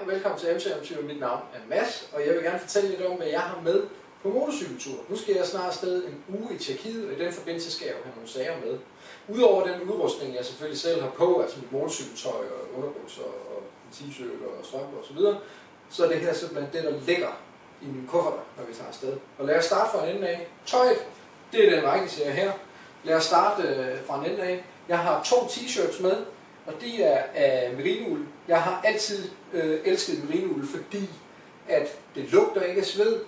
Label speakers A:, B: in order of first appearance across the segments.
A: og velkommen til MC Mit navn er Mads, og jeg vil gerne fortælle lidt om, hvad jeg har med på motorcykeltur. Nu skal jeg snart afsted en uge i Tjekkiet, og i den forbindelse skal jeg jo have nogle sager med. Udover den udrustning, jeg selvfølgelig selv har på, altså mit motorcykeltøj og underbukser og t-shirt og strømper osv., så, så er det her simpelthen det, der ligger i min kuffert, når vi tager afsted. Og lad os starte fra en ende af. Tøjet, det er den række, ser her. Lad os starte øh, fra en ende af. Jeg har to t-shirts med, og de er øh, af merinoul. Jeg har altid øh, elsket merinoul, fordi at det lugter ikke af sved.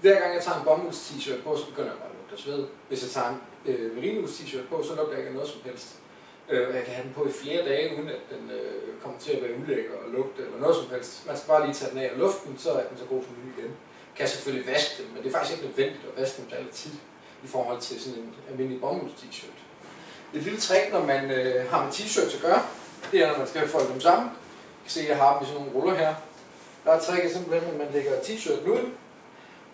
A: Hver gang jeg tager en bomulds t-shirt på, så begynder jeg bare at lugte af sved. Hvis jeg tager en øh, merinoul t-shirt på, så lugter jeg ikke af noget som helst. Øh, og jeg kan have den på i flere dage, uden at den øh, kommer til at være ulækker og lugte eller noget som helst. Man skal bare lige tage den af af luften, så er den så god som ny igen. Kan selvfølgelig vaske den, men det er faktisk ikke nødvendigt at vaske den til alle tid i forhold til sådan en almindelig bomulds t-shirt. Et lille trick, når man øh, har med t-shirts at gøre, det er, når man skal folde dem sammen. Jeg kan se, at jeg har dem i sådan nogle ruller her. Der er tricket simpelthen, at man lægger t-shirten ud,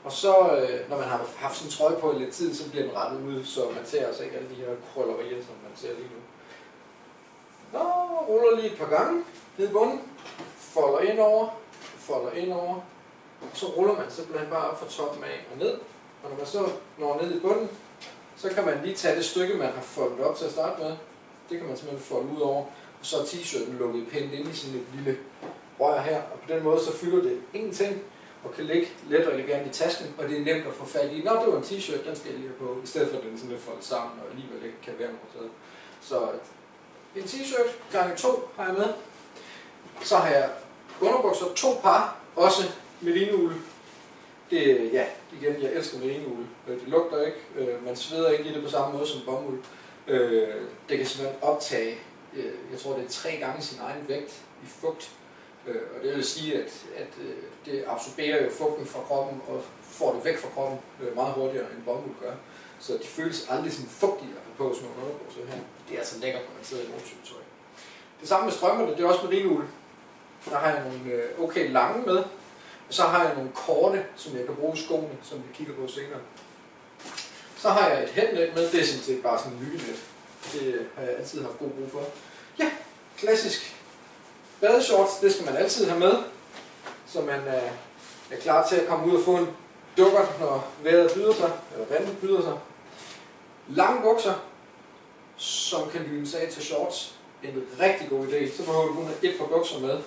A: og så, øh, når man har haft sådan en trøje på i lidt tid, så bliver den rettet ud, så man ser altså ikke alle de her krøllerier, som man ser lige nu. Nå, ruller lige et par gange ned i bunden, folder ind over, folder ind over, og så ruller man simpelthen bare op fra toppen af og ned. Og når man så når ned i bunden, så kan man lige tage det stykke, man har foldet op til at starte med. Det kan man simpelthen folde ud over. Og så er t-shirten lukket pænt ind i sådan et lille rør her. Og på den måde så fylder det ingenting og kan ligge let og elegant i tasken, og det er nemt at få fat i. Nå, det var en t-shirt, den skal jeg lige have på, i stedet for at den sådan lidt foldet sammen, og alligevel ikke kan være noget Så en t-shirt gange to har jeg med. Så har jeg underbukser, to par, også merinoul. Det, ja, igen, jeg elsker merinoul. Øh, det lugter ikke, øh, man sveder ikke i det på samme måde som bomuld. Øh, det kan simpelthen optage, øh, jeg tror det er tre gange sin egen vægt i fugt. Øh, og det vil sige, at, at øh, det absorberer jo fugten fra kroppen og får det væk fra kroppen meget hurtigere end bomuld gør. Så de føles aldrig sådan fugtige at på sådan nogle underbukser her. Det er altså lækkert, når man sidder i motorcykeltøj. Det samme med strømperne, det er også merinoul. Der har jeg nogle okay lange med, og så har jeg nogle korte, som jeg kan bruge i skoene, som vi kigger på senere. Så har jeg et headnet med, det er sådan set bare sådan en myggenet. Det har jeg altid haft god brug for. Ja, klassisk badeshorts, det skal man altid have med, så man er, er klar til at komme ud og få en dukker, når vejret byder sig, eller vandet byder sig. Lange bukser, som kan lynes af til shorts. En rigtig god idé. Så behøver du kun have et par bukser med.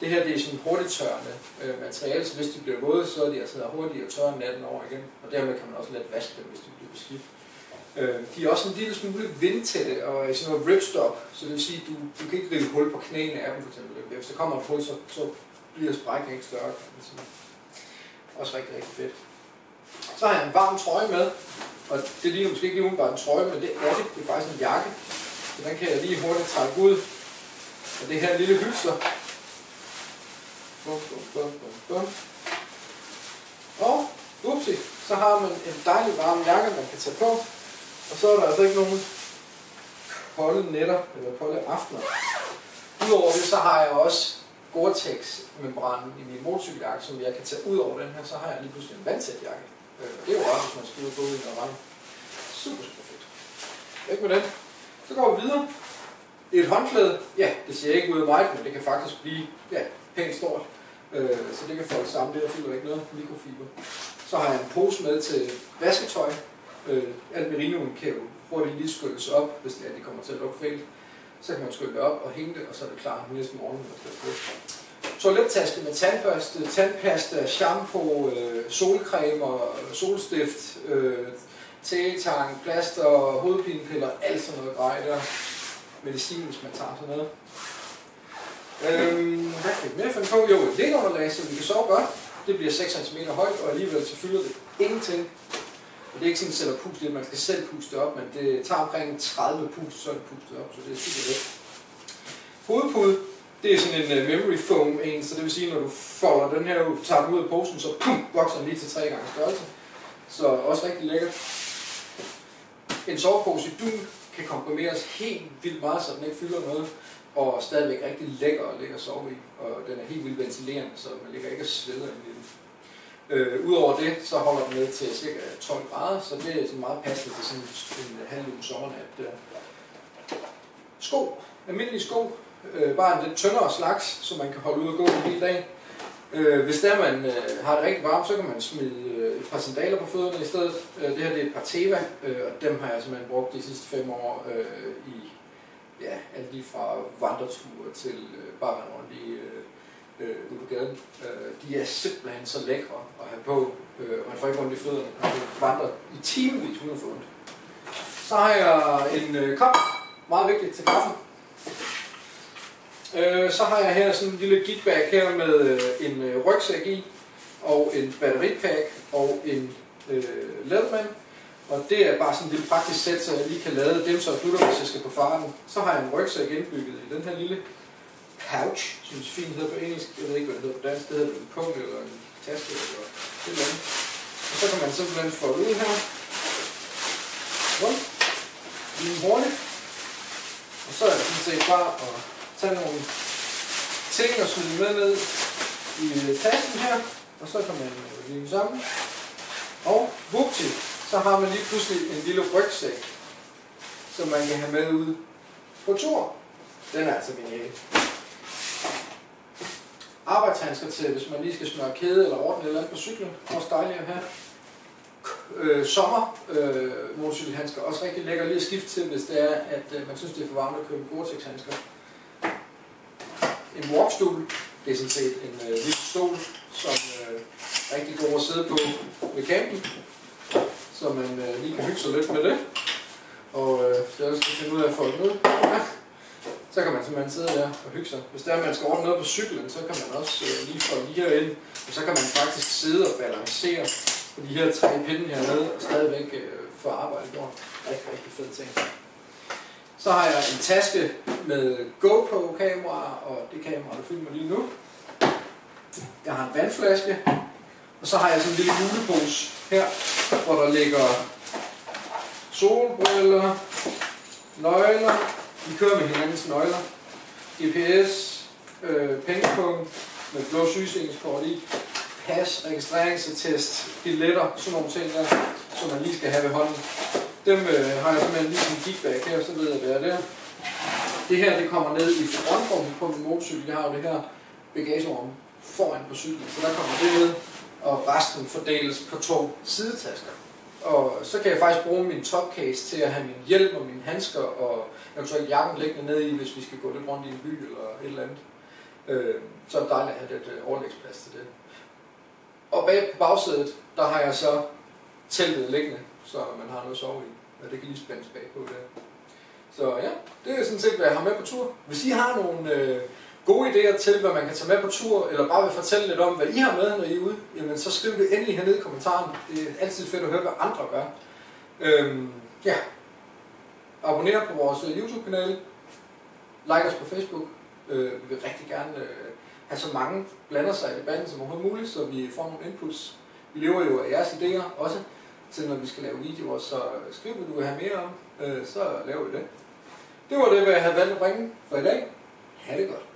A: Det her det er sådan hurtigt tørrende øh, materiale, så hvis de bliver våde, så er de altså hurtigt tørre natten over igen. Og dermed kan man også let vaske dem, hvis de bliver beskidt. Øh, de er også en lille smule vindtætte og sådan noget ripstop, så det vil sige, at du, du kan ikke rive hul på knæene af dem for eksempel. Hvis der kommer et hul, så, så bliver sprækken ikke større. Også rigtig, rigtig fedt. Så har jeg en varm trøje med, og det ligner måske ikke lige bare en trøje, men det er det. Det er faktisk en jakke. Så den kan jeg lige hurtigt trække ud. Og det her lille hylster, Bum, bum, bum, bum, bum. Og, upsi, så har man en dejlig varm jakke, man kan tage på. Og så er der altså ikke nogen kolde nætter eller kolde aftener. Udover det, så har jeg også Gore-Tex-membranen i min motorcykeljakke, som jeg kan tage ud over den her. Så har jeg lige pludselig en vandtæt jakke. Øh, det er jo også, hvis man skal ud og gå i og Super, super fedt. Ikke med den. Så går vi videre. Et håndklæde, ja, det ser ikke ud af mig, men det kan faktisk blive ja, pænt stort. Øh, så det kan folk samle, det der fylder ikke noget mikrofiber. Så har jeg en pose med til vasketøj. Øh, alt merinoen kan jo hurtigt lige skylles op, hvis det er, de kommer til at lukke fælt. Så kan man skylle det op og hænge det, og så er det klar næste morgen. Toilettaske med tandbørste, tandpasta, shampoo, øh, solcreme, solstift, øh, tegetang, plaster, hovedpinepiller, alt sådan noget grej der. Medicin, hvis man tager sådan noget. Øhm, hvad kan vi mere finde på? Jo, et liggeunderlag, som vi kan sove godt. Det bliver 6 cm højt, og alligevel så fylder det ingenting. Og det er ikke sådan, at selv at puste det, man skal selv puste op, men det tager omkring 30 pust, så er det pustet op, så det er super let. Hovedpude, det er sådan en øh, memory foam en, så det vil sige, når du folder den her ud, tager den ud af posen, så pum, vokser den lige til tre gange størrelse. Så også rigtig lækkert. En sovepose i dun kan komprimeres helt vildt meget, så den ikke fylder noget og stadigvæk rigtig lækker at ligge og sove i, og den er helt vildt ventilerende, så man ligger ikke og sveder ind i den. Øh, Udover det, så holder den ned til cirka 12 grader, så det er sådan meget passende til sådan en halv uge sommernat der. Sko. Almindelige sko. Øh, bare en lidt tyndere slags, så man kan holde ud og gå en hel dag. Øh, hvis der man øh, har det rigtig varmt, så kan man smide øh, et par sandaler på fødderne i stedet. Øh, det her det er et par Teva, øh, og dem har jeg simpelthen brugt de sidste fem år øh, i ja, alt lige fra vandreture til øh, bare rundt i øh, ude på gaden. Øh, de er simpelthen så lækre at have på. Øh, man får ikke rundt i fødderne. Man kan vandre i timevis uden at få ondt. Så har jeg en øh, kop, meget vigtigt til kaffen. Øh, så har jeg her sådan en lille gitbag her med øh, en øh, rygsæk i, og en batteripack og en øh, ladmand. Og det er bare sådan et lille praktisk sæt, så jeg lige kan lade dem så slutter, hvis jeg skal på farten. Så har jeg en rygsæk indbygget i den her lille pouch, som det fint hedder på engelsk. Jeg ved ikke, hvad det hedder på dansk. Det hedder en punkt eller en taske eller et eller andet. Og så kan man simpelthen få det ud her. Rundt. Lige hurtigt. Og så er det sådan set bare at tage nogle ting og smide med ned i tasken her. Og så kan man øh, lige sammen. Og vupti, så har man lige pludselig en lille rygsæk, som man kan have med ud på tur. Den er altså genial. Arbejdshandsker til, hvis man lige skal smøre kæde eller ordne eller andet på cyklen. Også dejligt at have. Øh, sommer øh, motorcykelhandsker. Også rigtig lækker lige at skifte til, hvis det er, at øh, man synes, det er for varmt at købe Gore-Tex handsker. En walkstol. Det er sådan set en øh, lille stol, som øh, er rigtig god at sidde på ved campen så man øh, lige kan hygge sig lidt med det. Og øh, så jeg skal finde ud af at få det ned, Ja. Så kan man simpelthen sidde der og hygge sig. Hvis der man skal ordne noget på cyklen, så kan man også øh, lige få lige herind. Og så kan man faktisk sidde og balancere på de her tre pinde hernede, og stadigvæk øh, få arbejde gjort. Rigtig, rigtig fed ting. Så har jeg en taske med GoPro-kamera, og det kamera, der filmer lige nu. Jeg har en vandflaske, og så har jeg sådan en lille julepose her, hvor der ligger solbriller, nøgler, vi kører med hinandens nøgler, GPS, øh, pengepunkt med blå sygesikringskort i, pas, registreringsattest, billetter, sådan nogle ting der, som man lige skal have ved hånden. Dem øh, har jeg simpelthen lige en kickback her, så ved jeg, hvad det er. Det her, det kommer ned i frontrummet på min motorcykel. Jeg har jo det her bagagerum foran på cyklen, så der kommer det ned og resten fordeles på to sidetasker. Og så kan jeg faktisk bruge min topcase til at have min hjelm og mine handsker og eventuelt jakken liggende ned i, hvis vi skal gå lidt rundt i en by eller et eller andet. Øh, så er det dejligt at have lidt øh, overlægsplads til det. Og bag på bagsædet, der har jeg så teltet liggende, så man har noget at sove i. Og det kan lige spændes bagpå på det. Så ja, det er sådan set, hvad jeg har med på tur. Hvis I har nogle øh, gode idéer til, hvad man kan tage med på tur, eller bare vil fortælle lidt om, hvad I har med, når I er ude, jamen så skriv det endelig hernede i kommentaren. Det er altid fedt at høre, hvad andre gør. Øhm, ja. Abonner på vores øh, YouTube-kanal. Like os på Facebook. Øh, vi vil rigtig gerne øh, have så mange blander sig i debatten som overhovedet muligt, så vi får nogle inputs. Vi lever jo af jeres idéer også til, når vi skal lave videoer, så skriv, hvad du vil have mere om, øh, så laver vi det. Det var det, hvad jeg havde valgt at bringe for i dag. Ha' det godt.